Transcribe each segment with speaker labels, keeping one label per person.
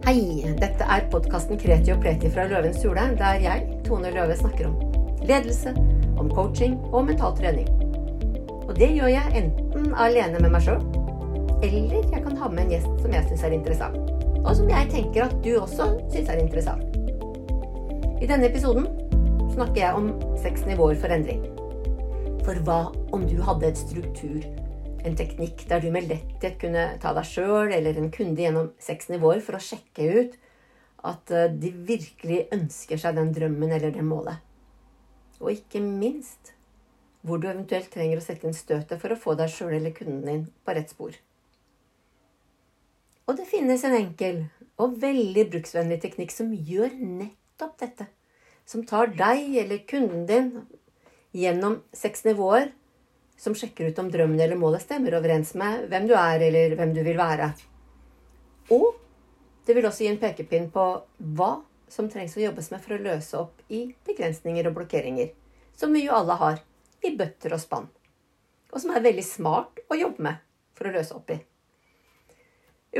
Speaker 1: Hei! Dette er podkasten Kreti og Pleti fra Løvens hule, der jeg, Tone Løve, snakker om ledelse, om coaching og mental trening. Og det gjør jeg enten alene med meg sjøl, eller jeg kan ha med en gjest som jeg syns er interessant. Og som jeg tenker at du også syns er interessant. I denne episoden snakker jeg om seks nivåer for endring. For hva om du hadde et struktur en teknikk der du med letthet kunne ta deg sjøl eller en kunde gjennom seks nivåer for å sjekke ut at eh, de virkelig ønsker seg den drømmen eller det målet. Og ikke minst hvor du eventuelt trenger å sette inn støtet for å få deg sjøl eller kunden din på rett spor. Og det finnes en enkel og veldig bruksvennlig teknikk som gjør nettopp dette. Som tar deg eller kunden din gjennom seks nivåer som sjekker ut om drømmen eller målet stemmer overens med hvem du er, eller hvem du vil være. Og det vil også gi en pekepinn på hva som trengs å jobbes med for å løse opp i begrensninger og blokkeringer, som vi jo alle har, i bøtter og spann, og som er veldig smart å jobbe med for å løse opp i.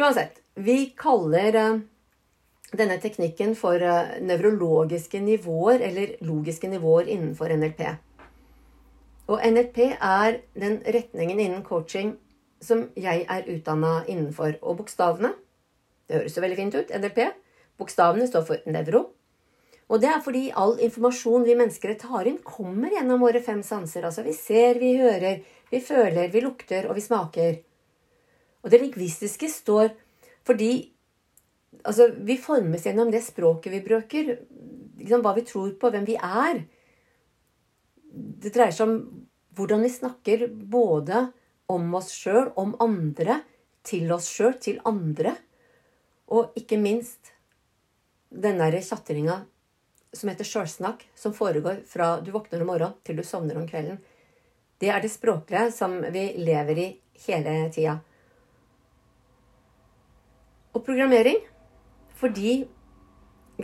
Speaker 1: Uansett, vi kaller uh, denne teknikken for uh, nevrologiske nivåer, eller logiske nivåer innenfor NLP. Og NLP er den retningen innen coaching som jeg er utdanna innenfor. Og bokstavene Det høres jo veldig fint ut. NLP. Bokstavene står for nevro. Og det er fordi all informasjon vi mennesker tar inn, kommer gjennom våre fem sanser. Altså vi ser, vi hører, vi føler, vi lukter, og vi smaker. Og det lingvistiske står fordi altså, vi formes gjennom det språket vi bruker. Liksom, hva vi tror på, hvem vi er det dreier seg om hvordan vi snakker både om oss sjøl, om andre, til oss sjøl, til andre. Og ikke minst den derre som heter sjølsnakk, som foregår fra du våkner om morgenen til du sovner om kvelden. Det er det språklige som vi lever i hele tida. Og programmering fordi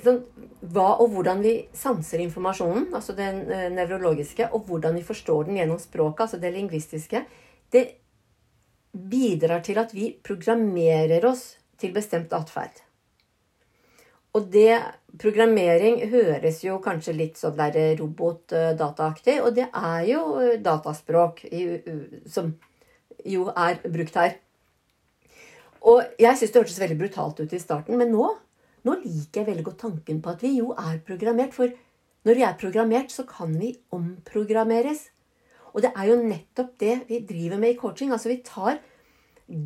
Speaker 1: hva og hvordan vi sanser informasjonen, altså den eh, nevrologiske, og hvordan vi forstår den gjennom språket, altså det lingvistiske, det bidrar til at vi programmerer oss til bestemt atferd. Og det Programmering høres jo kanskje litt sånn der robotdataaktig, og det er jo dataspråk som jo er brukt her. Og jeg syns det hørtes veldig brutalt ut i starten, men nå nå liker jeg veldig godt tanken på at vi jo er programmert. For når vi er programmert, så kan vi omprogrammeres. Og det er jo nettopp det vi driver med i coaching. Altså vi tar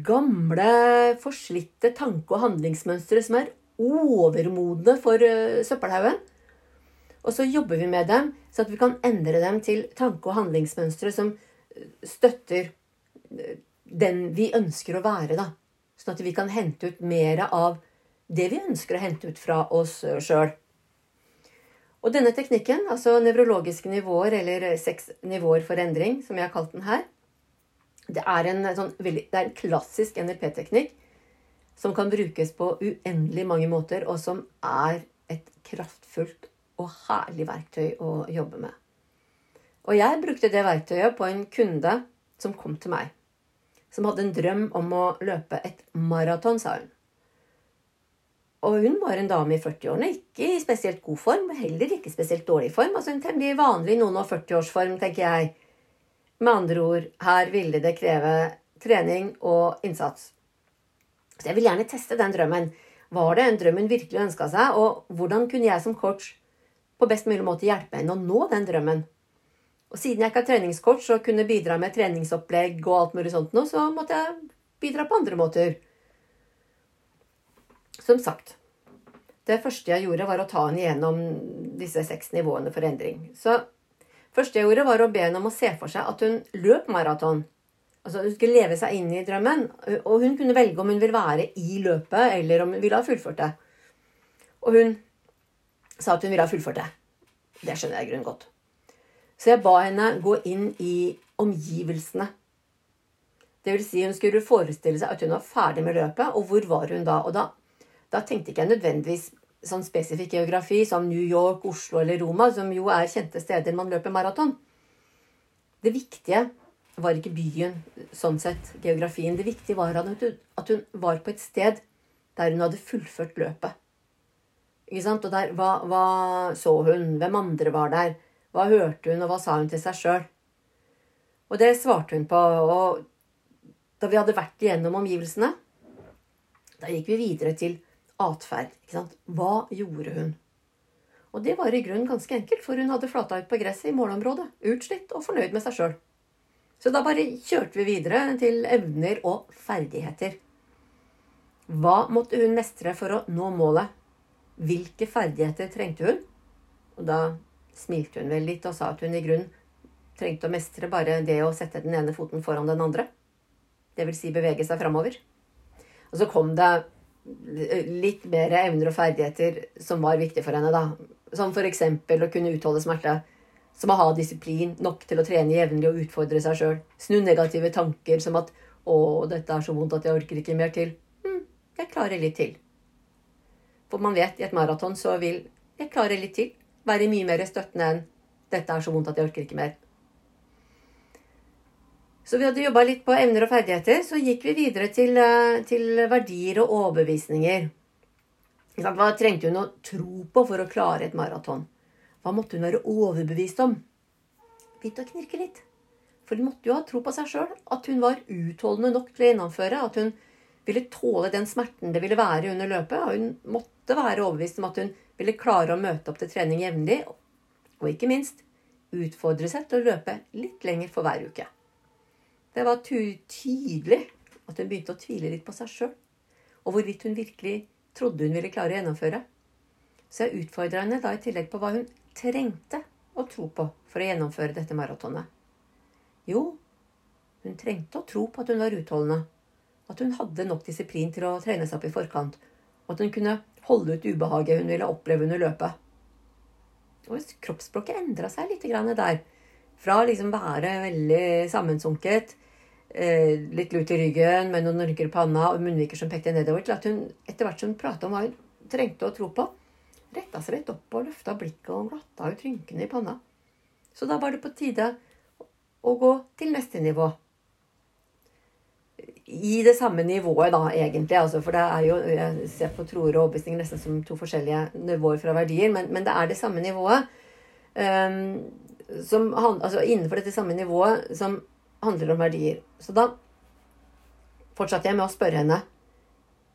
Speaker 1: gamle, forslitte tanke- og handlingsmønstre som er overmodne for uh, søppelhaugen. Og så jobber vi med dem, så at vi kan endre dem til tanke- og handlingsmønstre som øh, støtter øh, den vi ønsker å være. da. Sånn at vi kan hente ut mer av det vi ønsker å hente ut fra oss sjøl. Og denne teknikken, altså nevrologiske nivåer, eller seks nivåer for endring, som jeg har kalt den her, det er en, sånn, det er en klassisk NLP-teknikk som kan brukes på uendelig mange måter, og som er et kraftfullt og herlig verktøy å jobbe med. Og jeg brukte det verktøyet på en kunde som kom til meg, som hadde en drøm om å løpe et maraton, sa hun. Og hun var en dame i 40-årene, ikke i spesielt god form, heller ikke spesielt dårlig form. Altså en temmelig vanlig noen og 40-årsform, tenker jeg. Med andre ord, her ville det kreve trening og innsats. Så jeg vil gjerne teste den drømmen. Var det en drøm hun virkelig ønska seg, og hvordan kunne jeg som coach på best mulig måte hjelpe henne å nå den drømmen? Og siden jeg ikke er treningscoach og kunne bidra med treningsopplegg og alt mulig sånt nå, så måtte jeg bidra på andre måter. Som sagt, det første jeg gjorde, var å ta henne gjennom disse seks nivåene for endring. Så første jeg gjorde, var å be henne om å se for seg at hun løp maraton. Altså Hun skulle leve seg inn i drømmen, og hun kunne velge om hun ville være i løpet, eller om hun ville ha fullført det. Og hun sa at hun ville ha fullført det. Det skjønner jeg i grunnen godt. Så jeg ba henne gå inn i omgivelsene. Det vil si, hun skulle forestille seg at hun var ferdig med løpet, og hvor var hun da? Og da da tenkte ikke jeg nødvendigvis sånn spesifikk geografi som New York, Oslo eller Roma, som jo er kjente steder man løper maraton. Det viktige var ikke byen, sånn sett, geografien. Det viktige var at hun var på et sted der hun hadde fullført løpet. Ikke sant? Og der, hva, hva så hun? Hvem andre var der? Hva hørte hun, og hva sa hun til seg sjøl? Og det svarte hun på. Og da vi hadde vært igjennom omgivelsene, da gikk vi videre til atferd. Hva gjorde hun? Og det var i grunnen ganske enkelt, for hun hadde flata ut på gresset i målområdet. Utslitt og fornøyd med seg sjøl. Så da bare kjørte vi videre til evner og ferdigheter. Hva måtte hun mestre for å nå målet? Hvilke ferdigheter trengte hun? Og da smilte hun vel litt og sa at hun i grunnen trengte å mestre bare det å sette den ene foten foran den andre. Det vil si bevege seg framover. Og så kom det litt mer evner og ferdigheter som var viktig for henne, da. Som f.eks. å kunne utholde smerte. Som å ha disiplin nok til å trene jevnlig og utfordre seg sjøl. Snu negative tanker som at 'Å, dette er så vondt at jeg orker ikke mer til'. Hm, jeg klarer litt til. For man vet i et maraton så vil 'jeg klarer litt til' være mye mer støttende enn 'dette er så vondt at jeg orker ikke mer'. Så vi hadde jobba litt på evner og ferdigheter. Så gikk vi videre til, eh, til verdier og overbevisninger. Hva trengte hun å tro på for å klare et maraton? Hva måtte hun være overbevist om? Begynte å knirke litt. For hun måtte jo ha tro på seg sjøl. At hun var utholdende nok til å gjennomføre. At hun ville tåle den smerten det ville være under løpet. Og Hun måtte være overbevist om at hun ville klare å møte opp til trening jevnlig. Og ikke minst utfordre seg til å løpe litt lenger for hver uke. Det var tydelig at hun begynte å tvile litt på seg sjøl, og hvorvidt hun virkelig trodde hun ville klare å gjennomføre. Så jeg utfordra henne da i tillegg på hva hun trengte å tro på for å gjennomføre dette maratonet. Jo, hun trengte å tro på at hun var utholdende, at hun hadde nok disiplin til å trene seg opp i forkant, og at hun kunne holde ut ubehaget hun ville oppleve under løpet. Og kroppsspråket endra seg litt der. Fra liksom være veldig sammensunket, eh, litt lut i ryggen med noen rynker i panna og munnviker som pekte nedover, til at hun etter hvert som hun prata om hva hun trengte å tro på, retta seg litt opp og løfta blikket og glatta ut rynkene i panna. Så da var det på tide å gå til neste nivå. I det samme nivået, da, egentlig. Altså, for det er jo Jeg ser på troer og overbevisninger nesten som to forskjellige nivåer fra verdier, men, men det er det samme nivået. Um, som, altså innenfor dette samme nivået som handler om verdier. Så da fortsatte jeg med å spørre henne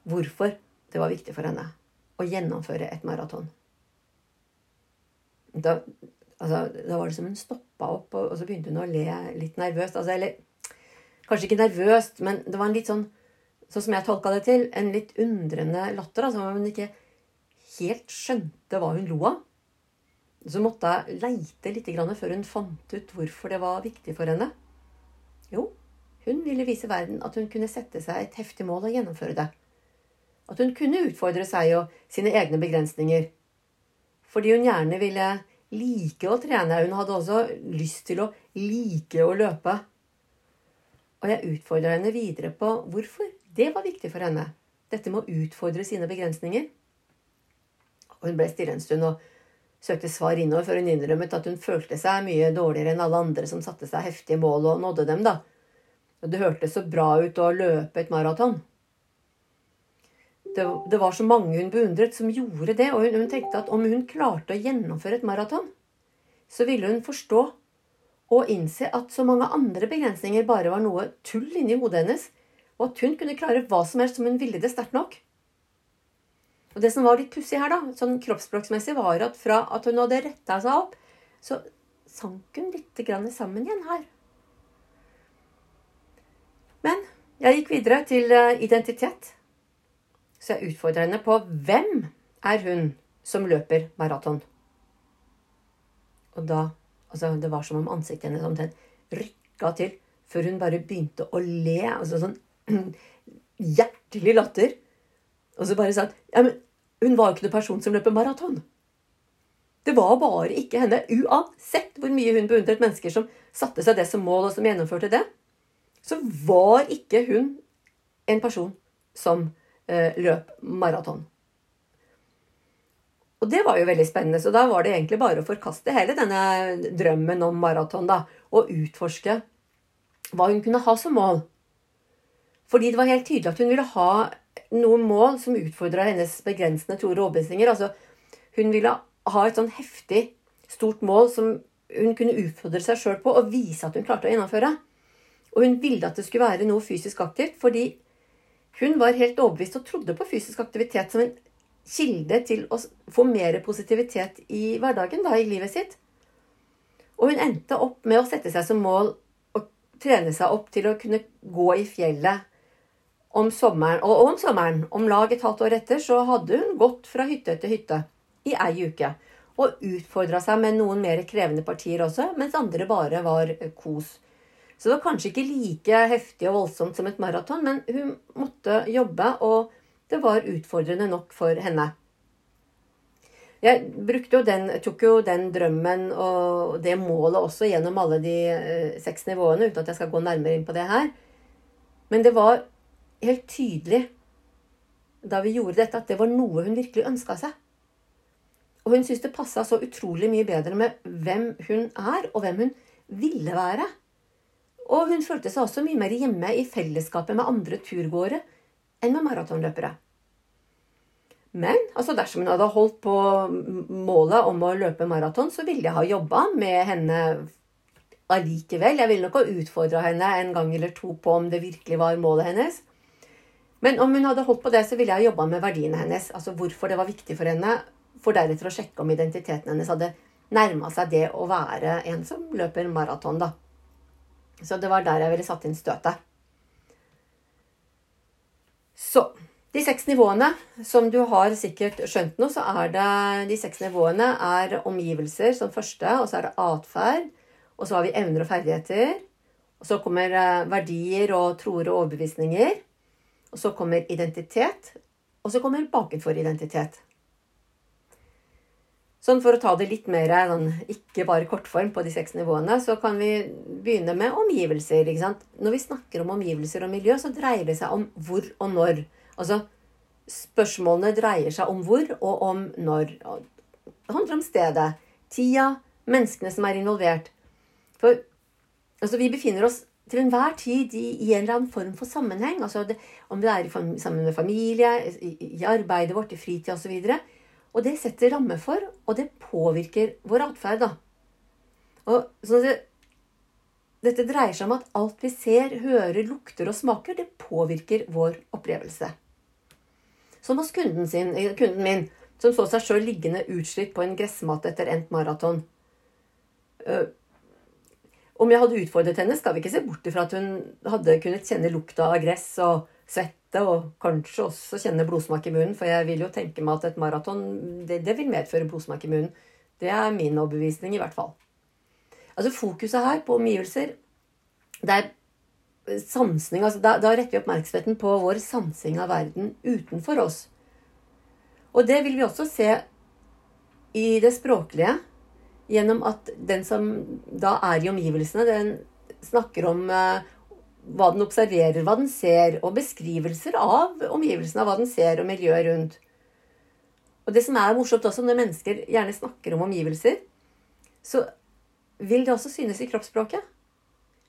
Speaker 1: hvorfor det var viktig for henne å gjennomføre et maraton. Da, altså, da var det som hun stoppa opp, og, og, så begynte hun å le litt nervøst. Altså, eller kanskje ikke nervøst, men det var en litt sånn, sånn som jeg tolka det til, en litt undrende latter. Altså, hun ikke helt skjønte hva hun lo av. Så måtte jeg leite litt før hun fant ut hvorfor det var viktig for henne. Jo, hun ville vise verden at hun kunne sette seg et heftig mål og gjennomføre det. At hun kunne utfordre seg og sine egne begrensninger. Fordi hun gjerne ville like å trene. Hun hadde også lyst til å like å løpe. Og jeg utfordra henne videre på hvorfor det var viktig for henne. Dette med å utfordre sine begrensninger. Og hun ble stille en stund og søkte svar innover før hun innrømmet at hun følte seg mye dårligere enn alle andre som satte seg heftige mål og nådde dem, da. Og det hørtes så bra ut å løpe et maraton. Det, det, var så mange hun beundret, som gjorde det, og hun, hun tenkte at om hun klarte å gjennomføre et maraton, så ville hun forstå og innse at så mange andre begrensninger bare var noe tull inni hodet hennes, og at hun kunne klare hva som helst som hun ville det sterkt nok. Og det som var litt pussig her, da, sånn kroppsspråksmessig, var at fra at hun hadde retta seg opp, så sank hun litt sammen igjen her. Men jeg gikk videre til eh, identitet. Så jeg utfordra henne på hvem er hun som løper maraton? Og da Altså, det var som om ansiktet hennes omtrent rykka til før hun bare begynte å le. Altså sånn hjertelig latter. Og så bare sa ja, men hun var ikke noen person som løper maraton. Det var bare ikke henne. Uansett hvor mye hun beundret mennesker som satte seg det som mål, og som gjennomførte det, så var ikke hun en person som eh, løp maraton. Og det var jo veldig spennende, så da var det egentlig bare å forkaste hele denne drømmen om maraton, da, og utforske hva hun kunne ha som mål. Fordi det var helt tydelig at hun ville ha noen mål som utfordra hennes begrensende og overbevisninger. Altså, hun ville ha et sånn heftig, stort mål som hun kunne utfordre seg sjøl på og vise at hun klarte å gjennomføre. Og hun ville at det skulle være noe fysisk aktivt, fordi hun var helt overbevist og trodde på fysisk aktivitet som en kilde til å få mer positivitet i hverdagen, da, i livet sitt. Og hun endte opp med å sette seg som mål å trene seg opp til å kunne gå i fjellet om sommeren. Og om sommeren, om lag et halvt år etter, så hadde hun gått fra hytte til hytte i ei uke. Og utfordra seg med noen mer krevende partier også, mens andre bare var kos. Så det var kanskje ikke like heftig og voldsomt som et maraton, men hun måtte jobbe, og det var utfordrende nok for henne. Jeg jo den, tok jo den drømmen og det målet også gjennom alle de eh, seks nivåene, uten at jeg skal gå nærmere inn på det her. Men det var helt tydelig da vi gjorde dette, at det var noe hun virkelig ønska seg. Og hun syntes det passa så utrolig mye bedre med hvem hun er, og hvem hun ville være. Og hun følte seg også mye mer hjemme i fellesskapet med andre turgåere enn med maratonløpere. Men altså dersom hun hadde holdt på målet om å løpe maraton, så ville jeg ha jobba med henne allikevel. Jeg ville nok ha utfordra henne en gang eller to på om det virkelig var målet hennes. Men om hun hadde holdt på det, så ville jeg jobba med verdiene hennes. Altså hvorfor det var viktig for henne, for deretter å sjekke om identiteten hennes hadde nærma seg det å være en som løper maraton, da. Så det var der jeg ville satt inn støtet. Så de seks nivåene, som du har sikkert skjønt nå, så er det de seks nivåene er omgivelser som første, og så er det atferd, og så har vi evner og ferdigheter. Og så kommer eh, verdier og troer og overbevisninger. Og så kommer identitet, og så kommer bakenfor identitet. Sånn For å ta det litt mer sånn, ikke bare kortform på de seks nivåene, så kan vi begynne med omgivelser. Når vi snakker om omgivelser og miljø, så dreier det seg om hvor og når. Altså, spørsmålene dreier seg om hvor og om når. Det handler om stedet, tida, menneskene som er involvert. For altså, vi befinner oss til enhver tid i, i, en eller annen form for sammenheng. Altså det, om det er i, sammen med familie, i, i arbeidet vårt, i fritid osv. Og, og det setter rammer for, og det påvirker vår atferd. Og det, dette dreier seg om at alt vi ser, hører, lukter og smaker, det påvirker vår opplevelse. Som hos kunden, sin, eh, kunden min, som så seg sjøl liggende utslitt på en gressmatte etter endt maraton. Uh, om jeg hadde utfordret henne, skal vi ikke se bort ifra at hun hadde kunnet kjenne lukta av gress og svette, og kanskje også kjenne blodsmak i munnen, for jeg vil jo tenke meg at et maraton det, det vil medføre blodsmak i munnen. Det er min overbevisning, i hvert fall. Altså Fokuset her på omgivelser det er sansning altså da, da, retter vi oppmerksomheten på vår sansing av verden utenfor oss. Og det vil vi også se i det språklige, gjennom at den som da er i omgivelsene, den snakker om uh, hva den observerer, hva den ser, og beskrivelser av omgivelsene, av hva den ser, og miljøet rundt. Og det som er morsomt også, når mennesker gjerne snakker om omgivelser, så vil det også synes i kroppsspråket.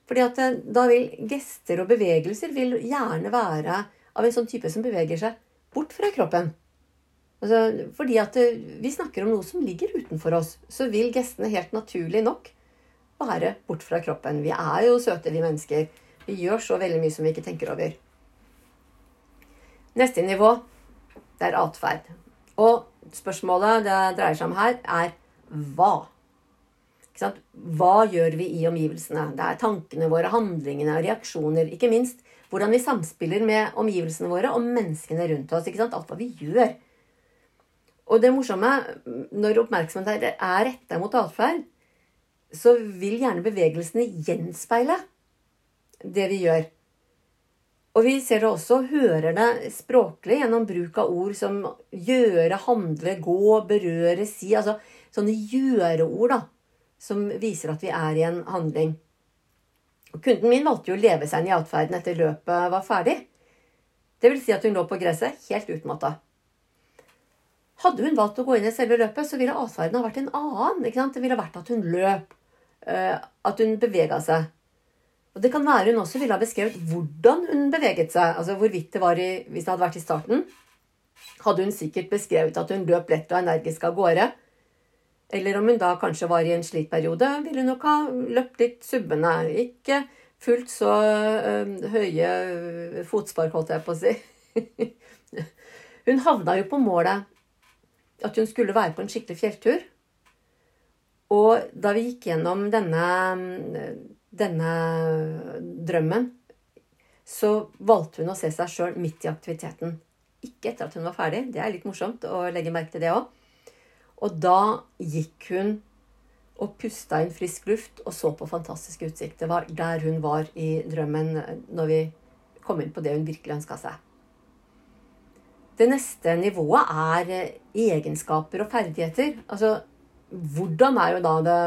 Speaker 1: Fordi at eh, da vil gester og bevegelser vil gjerne være av en sånn type som beveger seg bort fra kroppen. Altså, fordi at eh, vi snakker om noe som ligger utenfor oss, så vil gestene helt naturlig nok være bort fra kroppen. Vi er jo søte, vi mennesker. Vi gjør så veldig mye som vi ikke tenker over. Neste nivå, det er atferd. Og spørsmålet det dreier seg om her, er hva? Hva gjør vi i omgivelsene? Det er tankene våre, handlingene, reaksjoner. Ikke minst hvordan vi samspiller med omgivelsene våre og menneskene rundt oss. Alt hva vi gjør. Og det morsomme, når oppmerksomheten er retta mot atferd, så vil gjerne bevegelsene gjenspeile det vi gjør. Og vi ser det også, hører det språklig gjennom bruk av ord som gjøre, handle, gå, berøre, si. Altså sånne gjøreord, da som viser at vi er i en handling. Og kunden min valgte jo å leve seg inn i atferden etter løpet var ferdig. Det vil si at hun lå på gresset helt utmatta. Hadde hun valgt å gå inn i selve løpet, så ville atferden ha vært en annen. Det ville vært at hun løp, eh, at hun bevega seg. Og det kan være hun også ville ha beskrevet hvordan hun beveget seg. altså hvorvidt det var i, Hvis det hadde vært i starten, hadde hun sikkert beskrevet at hun løp lett og energisk av gårde. Eller om hun da kanskje var i en slik periode, ville hun nok ha løpt litt subbende. Ikke fullt så øh, høye fotspark, holdt jeg på å si. hun havna jo på målet at hun skulle være på en skikkelig fjelltur. Og da vi gikk gjennom denne, denne drømmen, så valgte hun å se seg sjøl midt i aktiviteten. Ikke etter at hun var ferdig. Det er litt morsomt å legge merke til det òg. Og da gikk hun og pusta inn frisk luft og så på fantastisk utsikt. Det var der hun var i drømmen når vi kom inn på det hun virkelig ønska seg. Det neste nivået er egenskaper og ferdigheter. Altså, hvordan er jo da det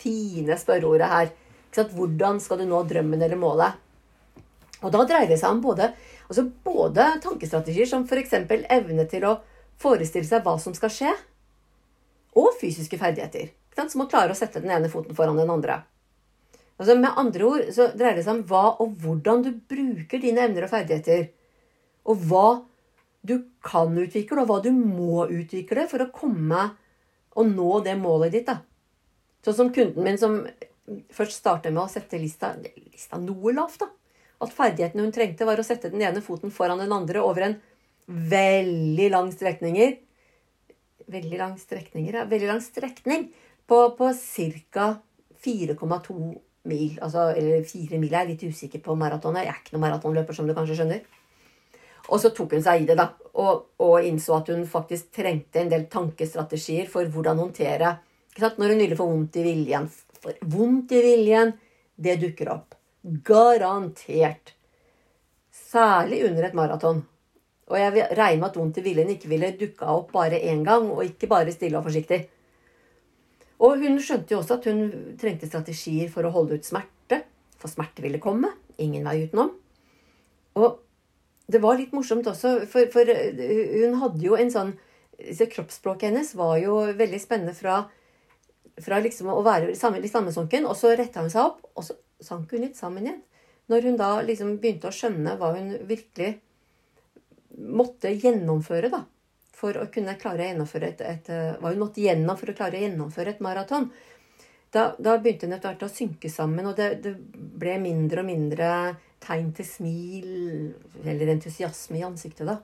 Speaker 1: fine spørreordet her? Hvordan skal du nå drømmen eller målet? Og da dreier det seg om både, altså både tankestrategier som f.eks. evne til å forestille seg hva som skal skje, og fysiske ferdigheter. Som å klare å sette den ene foten foran den andre. Altså Med andre ord så dreier det seg om hva og hvordan du bruker dine evner og ferdigheter. Og hva du kan utvikle, og hva du må utvikle for å komme og nå det målet ditt. da. Sånn som kunden min som først startet med å sette lista, lista noe lavt. da. At ferdigheten hun trengte, var å sette den ene foten foran den andre over en veldig lang strekninger veldig lang strekninger, ja, veldig lang strekning på, på ca. 4,2 mil. Altså, eller 4 mil. Jeg er litt usikker på maratonet. Jeg er ikke noen maratonløper, som du kanskje skjønner. Og så tok hun seg i det, da, og, og, innså at hun faktisk trengte en del tankestrategier for hvordan håndtere Når hun nylig får vondt i viljen. For vondt i viljen, det dukker opp. Garantert. Særlig under et maraton. Og jeg regner med at vondt i viljen ikke ville dukka opp bare én gang, og ikke bare stille og forsiktig. Og hun skjønte jo også at hun trengte strategier for å holde ut smerte. For smerte ville komme. Ingen vei utenom. Og det var litt morsomt også, for, for hun hadde jo en sånn Kroppsspråket hennes var jo veldig spennende fra, fra liksom å være litt sammensunken, og så retta hun seg opp, og så sank hun litt sammen igjen. Når hun da liksom begynte å skjønne hva hun virkelig måtte gjennomføre da, for å kunne klare å gjennomføre et, et, eh, hva hun måtte gjennom for å klare å gjennomføre et maraton. Da, da, begynte hun etter hvert å synke sammen, og det, det, ble mindre og mindre tegn til smil eller entusiasme i ansiktet. da.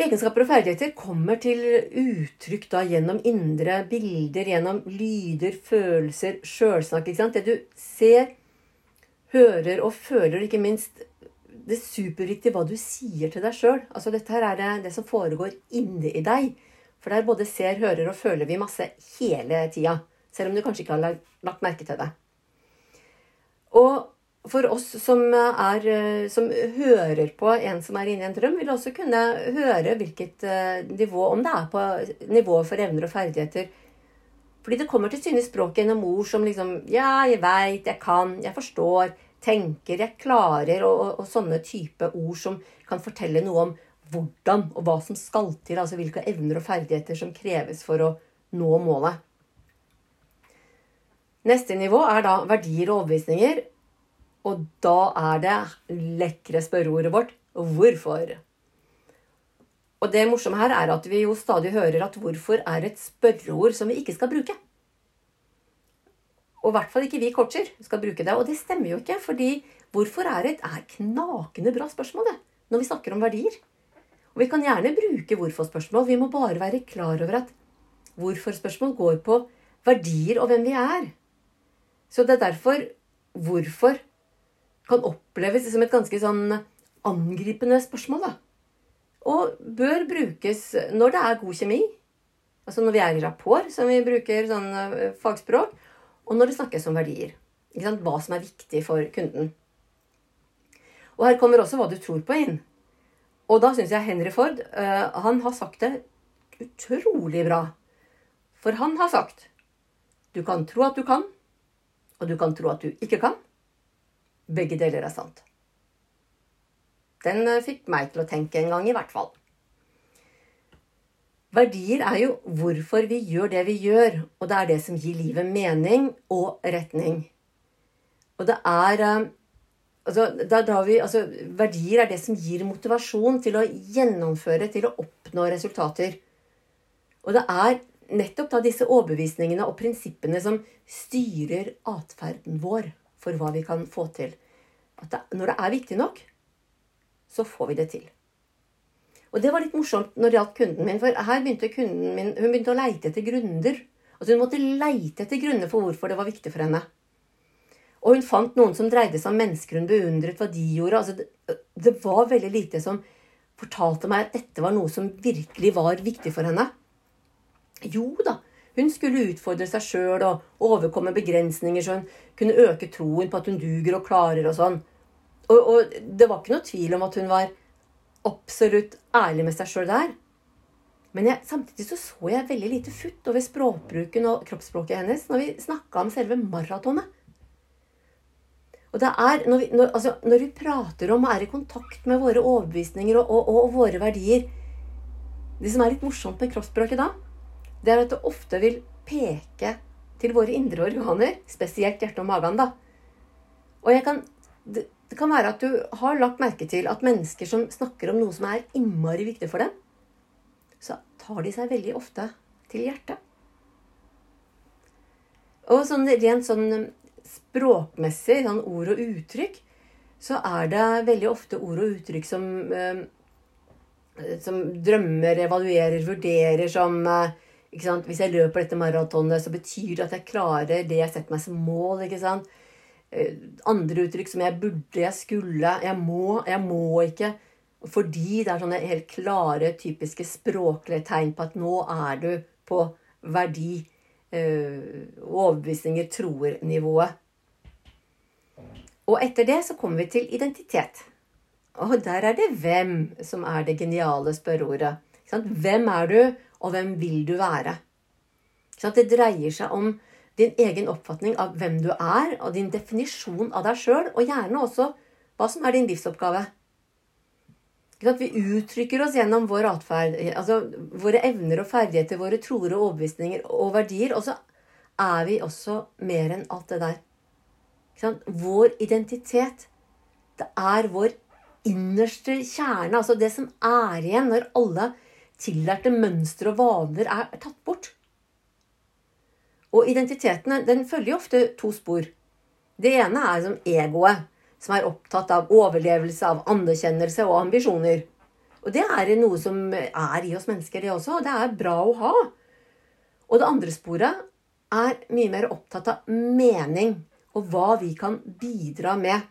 Speaker 1: Egenskaper og ferdigheter kommer til uttrykk da gjennom indre bilder, gjennom lyder, følelser, sjølsnakk. Det du ser, hører og føler, ikke minst det superviktige hva du sier til deg sjøl. Altså, dette her er det, det som foregår inni deg. For der både ser, hører og føler vi masse hele tida. Selv om du kanskje ikke har lagt merke til det. Og for oss som, er, som hører på en som er inne i en drøm, vil også kunne høre hvilket eh, nivå, om det er på nivået for evner og ferdigheter. Fordi det kommer til syne i språket gjennom ord som liksom Ja, jeg veit, jeg kan, jeg forstår, tenker, jeg klarer, og, og, sånne type ord som kan fortelle noe om hvordan og hva som skal til, altså hvilke evner og ferdigheter som kreves for å nå målet. Neste nivå er da verdier og overbevisninger, og da er det lekre spørreordet vårt hvorfor. Og det morsomme her er at vi jo stadig hører at hvorfor er et spørreord som vi ikke skal bruke. Og i hvert fall ikke vi coacher skal bruke det. Og det stemmer jo ikke, fordi hvorfor er et er knakende bra spørsmål det, når vi snakker om verdier. Og vi kan gjerne bruke hvorfor-spørsmål. Vi må bare være klar over at hvorfor-spørsmål går på verdier og hvem vi er. Så det er derfor hvorfor kan oppleves som et ganske sånn angripende spørsmål. da. Og bør brukes når det er god kjemi. Altså når vi er i rapport, som vi bruker sånn eh, fagspråk og når det snakkes om verdier. Hva som er viktig for kunden. Og her kommer også hva du tror på inn. Og da syns jeg Henry Ford uh, han har sagt det utrolig bra. For han har sagt du kan tro at du kan, og du kan tro at du ikke kan. Begge deler er sant. Den uh, fikk meg til å tenke en gang, i hvert fall. Verdier er jo hvorfor vi gjør det vi gjør, og det er det som gir livet mening og retning. Og det er altså, vi, altså, Verdier er det som gir motivasjon til å gjennomføre, til å oppnå resultater. Og det er nettopp da disse overbevisningene og prinsippene som styrer atferden vår for hva vi kan få til. At det, når det er viktig nok, så får vi det til. Og det var litt morsomt når det gjaldt kunden min, for her begynte kunden min hun begynte å leite etter grunner. Altså Hun måtte leite etter grunner for hvorfor det var viktig for henne. Og hun fant noen som dreide seg om mennesker hun beundret hva de gjorde. Altså det, det var veldig lite som fortalte meg at dette var noe som virkelig var viktig for henne. Jo da, hun skulle utfordre seg sjøl og overkomme begrensninger så hun kunne øke troen på at hun duger og klarer og sånn. Og, og det var ikke noe tvil om at hun var absolutt ærlig med seg sjøl der. Men jeg, samtidig så, så jeg veldig lite futt over språkbruken og kroppsspråket hennes når vi snakka om selve maratonet. Og det er, når vi, når, altså, når vi, prater om og er i kontakt med våre overbevisninger og, og, og, våre verdier Det som er litt morsomt med kroppsspråket da, det er at det ofte vil peke til våre indre organer, spesielt hjertet og magen. da. Og jeg kan, det, det kan være at du har lagt merke til at mennesker som snakker om noe som er innmari viktig for dem, så tar de seg veldig ofte til hjertet. Og sånn rent sånn språkmessig, sånn ord og uttrykk, så er det veldig ofte ord og uttrykk som, um, som drømmer, evaluerer, vurderer som uh, Hvis jeg løper dette maratonet, så betyr det at jeg klarer det jeg setter meg som mål. ikke sant? Eh, andre uttrykk som 'jeg burde', 'jeg skulle', 'jeg må', 'jeg må ikke'. Fordi det er sånne helt klare, typiske språklige tegn på at nå er du på verdi, Og overbevisninger, troer-nivået. Og etter det så kommer vi til identitet. Og der er det hvem som er det geniale spørreordet. Hvem er du, og hvem vil du være? Det dreier seg om din egen oppfatning av hvem du er, og din definisjon av deg sjøl, og gjerne også hva som er din livsoppgave. Vi uttrykker oss gjennom vår atferd, altså våre evner og ferdigheter, våre troer og overbevisninger og verdier, og så er vi også mer enn alt det der. Vår identitet, det er vår innerste kjerne, altså det som er igjen når alle tillærte mønstre og vaner er tatt bort. Og identitetene den følger ofte to spor. Det ene er som egoet, som er opptatt av overlevelse, av anerkjennelse og ambisjoner. Og det er noe som er i oss mennesker, det også. Og det er bra å ha. Og det andre sporet er mye mer opptatt av mening og hva vi kan bidra med.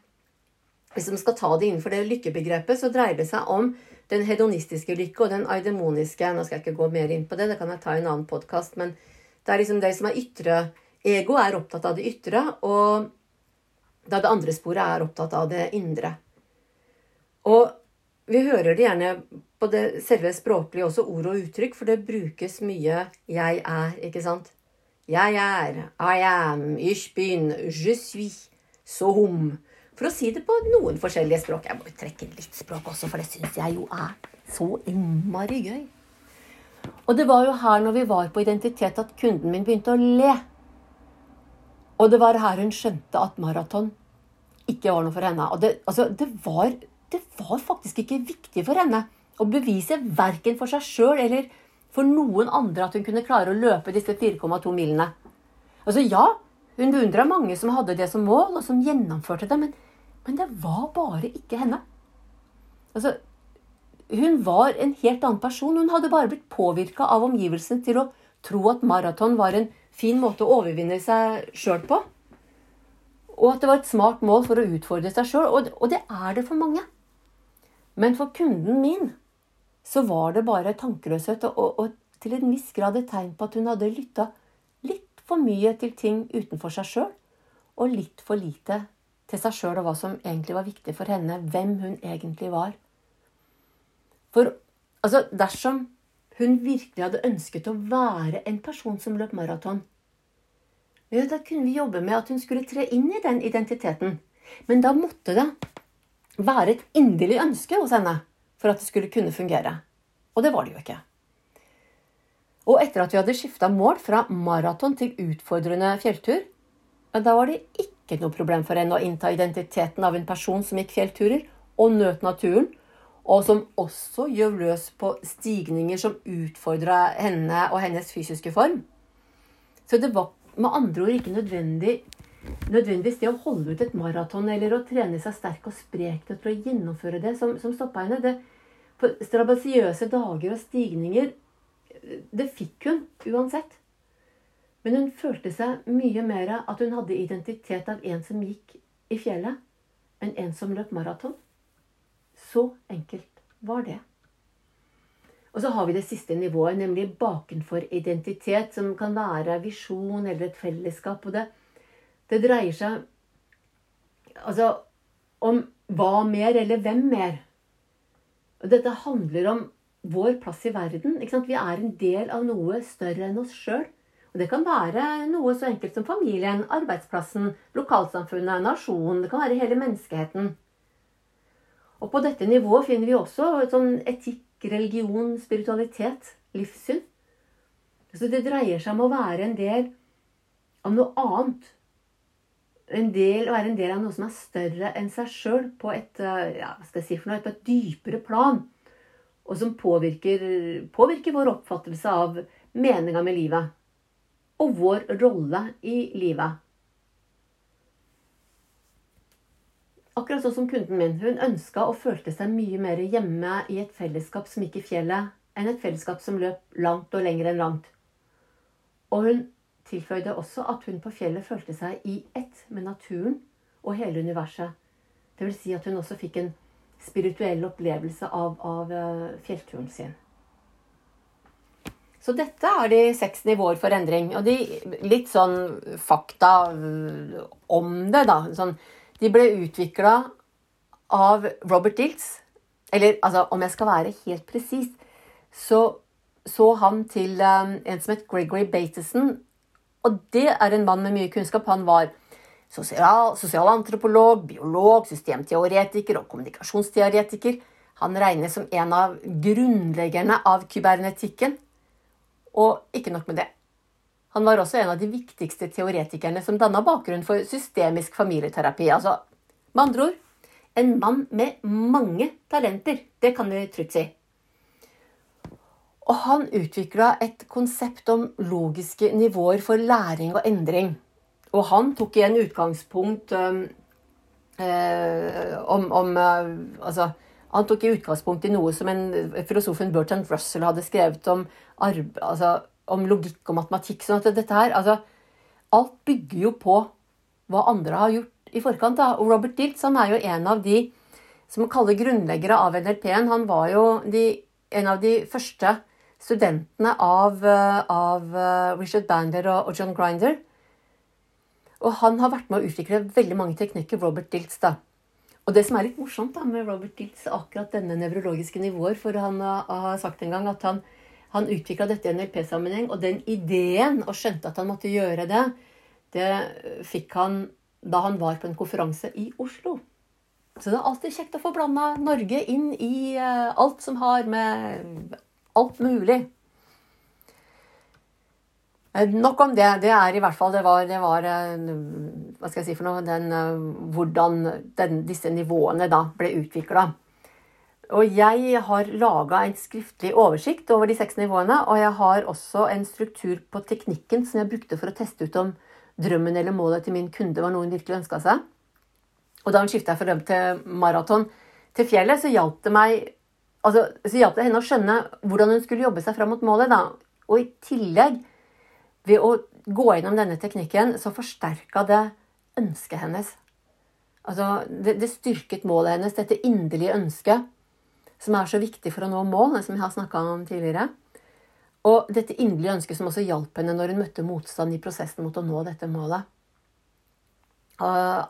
Speaker 1: Hvis vi skal ta det innenfor det lykkebegrepet, så dreier det seg om den hedonistiske lykke og den eidemoniske. Nå skal jeg ikke gå mer inn på det, det kan jeg ta i en annen podkast. Men det er liksom det som er ytre. Ego er opptatt av det ytre, og da det andre sporet er opptatt av det indre. Og vi hører det gjerne på det selve språklige også, ord og uttrykk, for det brukes mye 'jeg er', ikke sant? Jeg er, I am, ich bin, je suis, som. For å si det på noen forskjellige språk. Jeg må trekke litt språk også, for det syns jeg jo er så innmari gøy. Og det var jo her når vi var på identitet at kunden min begynte å le. Og det var her hun skjønte at maraton ikke var noe for henne. Og det, altså, det, var, det var faktisk ikke viktig for henne å bevise verken for seg sjøl eller for noen andre at hun kunne klare å løpe disse 4,2 milene. Altså ja, hun beundra mange som hadde det som mål, og som gjennomførte det, men, men det var bare ikke henne. Altså, hun var en helt annen person. Hun hadde bare blitt påvirka av omgivelsene til å tro at maraton var en fin måte å overvinne seg sjøl på. Og at det var et smart mål for å utfordre seg sjøl. Og det er det for mange. Men for kunden min så var det bare tankeløshet og, og, til en viss grad et tegn på at hun hadde lytta litt for mye til ting utenfor seg sjøl, og litt for lite til seg sjøl og hva som egentlig var viktig for henne, hvem hun egentlig var. For altså, dersom hun virkelig hadde ønsket å være en person som løp maraton, ja, da kunne vi jobbe med at hun skulle tre inn i den identiteten. Men da måtte det være et inderlig ønske hos henne for at det skulle kunne fungere. Og det var det jo ikke. Og etter at vi hadde skifta mål fra maraton til utfordrende fjelltur, da var det ikke noe problem for henne å innta identiteten av en person som gikk fjellturer og nøt naturen, og som også gjør løs på stigninger som utfordra henne og hennes fysiske form. Så det var med andre ord ikke nødvendig, nødvendigvis det å holde ut et maraton eller å trene seg sterk og sprek til å gjennomføre det, som, som stoppa henne. Det, for strabasiøse dager og stigninger, det fikk hun uansett. Men hun følte seg mye mer at hun hadde identitet av en som gikk i fjellet, enn en som løp maraton. Så enkelt var det. Og så har vi det siste nivået, nemlig bakenfor identitet, som kan være visjon eller et fellesskap. Og det, det dreier seg altså om hva mer, eller hvem mer. Dette handler om vår plass i verden. Vi er en del av noe større enn oss sjøl. Det kan være noe så enkelt som familien, arbeidsplassen, lokalsamfunnet, nasjonen. Det kan være hele menneskeheten. Og på dette nivået finner vi også sånn etikk, religion, spiritualitet, livssyn. Så det dreier seg om å være en del av noe annet. En del, være en del av noe som er større enn seg sjøl, på eh, ja, si på et dypere plan. Og som påvirker, påvirker vår oppfattelse av meninga med livet og vår rolle i livet. Akkurat sånn som kunden min. Hun ønska og følte seg mye mer hjemme i et fellesskap som gikk i fjellet, enn et fellesskap som løp langt og lenger enn langt. Og hun tilføyde også at hun på fjellet følte seg i ett med naturen og hele universet. Det vil si at hun også fikk en spirituell opplevelse av, av eh, fjellturen sin. Så dette er de seks nivåer for endring. Og de litt sånn fakta om det, da. Sånn, de ble utvikla av Robert Diltz. Eller altså, om jeg skal være helt presis, så så han til um, en som het Gregory Bateson. Og det er en mann med mye kunnskap. Han var sosial, sosialantropolog, biolog, systemteoretiker og kommunikasjonsteoretiker. Han regnes som en av grunnleggerne av kybernetikken. Og ikke nok med det. Han var også en av de viktigste teoretikerne som danna bakgrunn for systemisk familieterapi. Altså, med andre ord en mann med mange talenter. Det kan vi trygt si. Og han utvikla et konsept om logiske nivåer for læring og endring. Og han tok igjen utgangspunkt um, eh, om, om uh, Altså han tok i utgangspunkt i noe som en, filosofen Bertrand Russell hadde skrevet om, altså, om logikk og matematikk. sånn at dette her, altså, Alt bygger jo på hva andre har gjort i forkant. Da. Og Robert Diltz han er jo en av de som kaller grunnleggere av NLP-en. Han var jo de, en av de første studentene av, av Richard Bandler og, John Grinder. Og han har vært med å utvikle veldig mange teknikker, Robert Diltz. da. Og det som er litt morsomt da, med Robert Diltz, akkurat denne nevrologiske nivåer For han har sagt en gang at han, han utvikla dette i NLP-sammenheng, og den ideen, og skjønte at han måtte gjøre det, det fikk han da han var på en konferanse i Oslo. Så det er alltid kjekt å få blanda Norge inn i alt som har med alt mulig Eh, nok om det. Det er i hvert fall Det var, det var eh, Hva skal jeg si for noe den, eh, Hvordan den, disse nivåene da ble utvikla. Og jeg har laga en skriftlig oversikt over de seks nivåene. Og jeg har også en struktur på teknikken som jeg brukte for å teste ut om drømmen eller målet til min kunde var noe hun virkelig ønska seg. Og da hun skifta fra drøm til maraton til fjellet, så hjalp det meg altså, så hjalp det henne å skjønne hvordan hun skulle jobbe seg fram mot målet. da. Og i tillegg ved å gå gjennom denne teknikken, så forsterka det ønsket hennes. Altså, det, det, styrket målet hennes, dette inderlige ønsket, som er så viktig for å nå mål, som jeg har snakka om tidligere. Og dette inderlige ønsket som også hjalp henne når hun møtte motstand i prosessen mot å nå dette målet. Uh,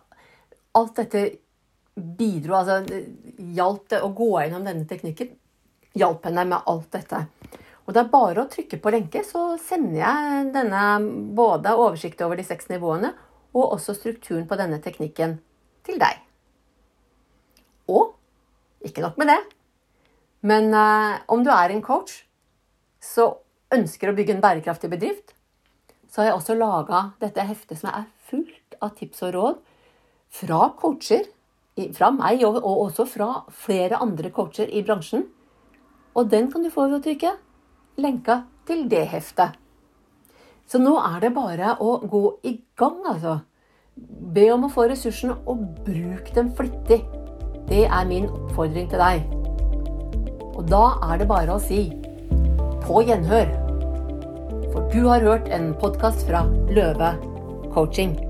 Speaker 1: alt dette bidro, altså hjalp det å gå gjennom denne teknikken, hjalp henne med alt dette. Og det er bare å trykke på lenke, så sender jeg denne både oversikt over de seks nivåene og også strukturen på denne teknikken til deg. Og ikke nok med det, men eh, om du er en coach, så ønsker å bygge en bærekraftig bedrift, så har jeg også laga dette heftet som er fullt av tips og råd fra coacher, fra meg og, også fra flere andre coacher i bransjen. Og den kan du få ved å trykke lenka til det heftet. Så nå er det bare å gå i gang, altså. Be om å få ressursene, og bruk dem flittig. Det er min oppfordring til deg. Og da er det bare å si på gjenhør. For du har hørt en podkast fra Løve coaching.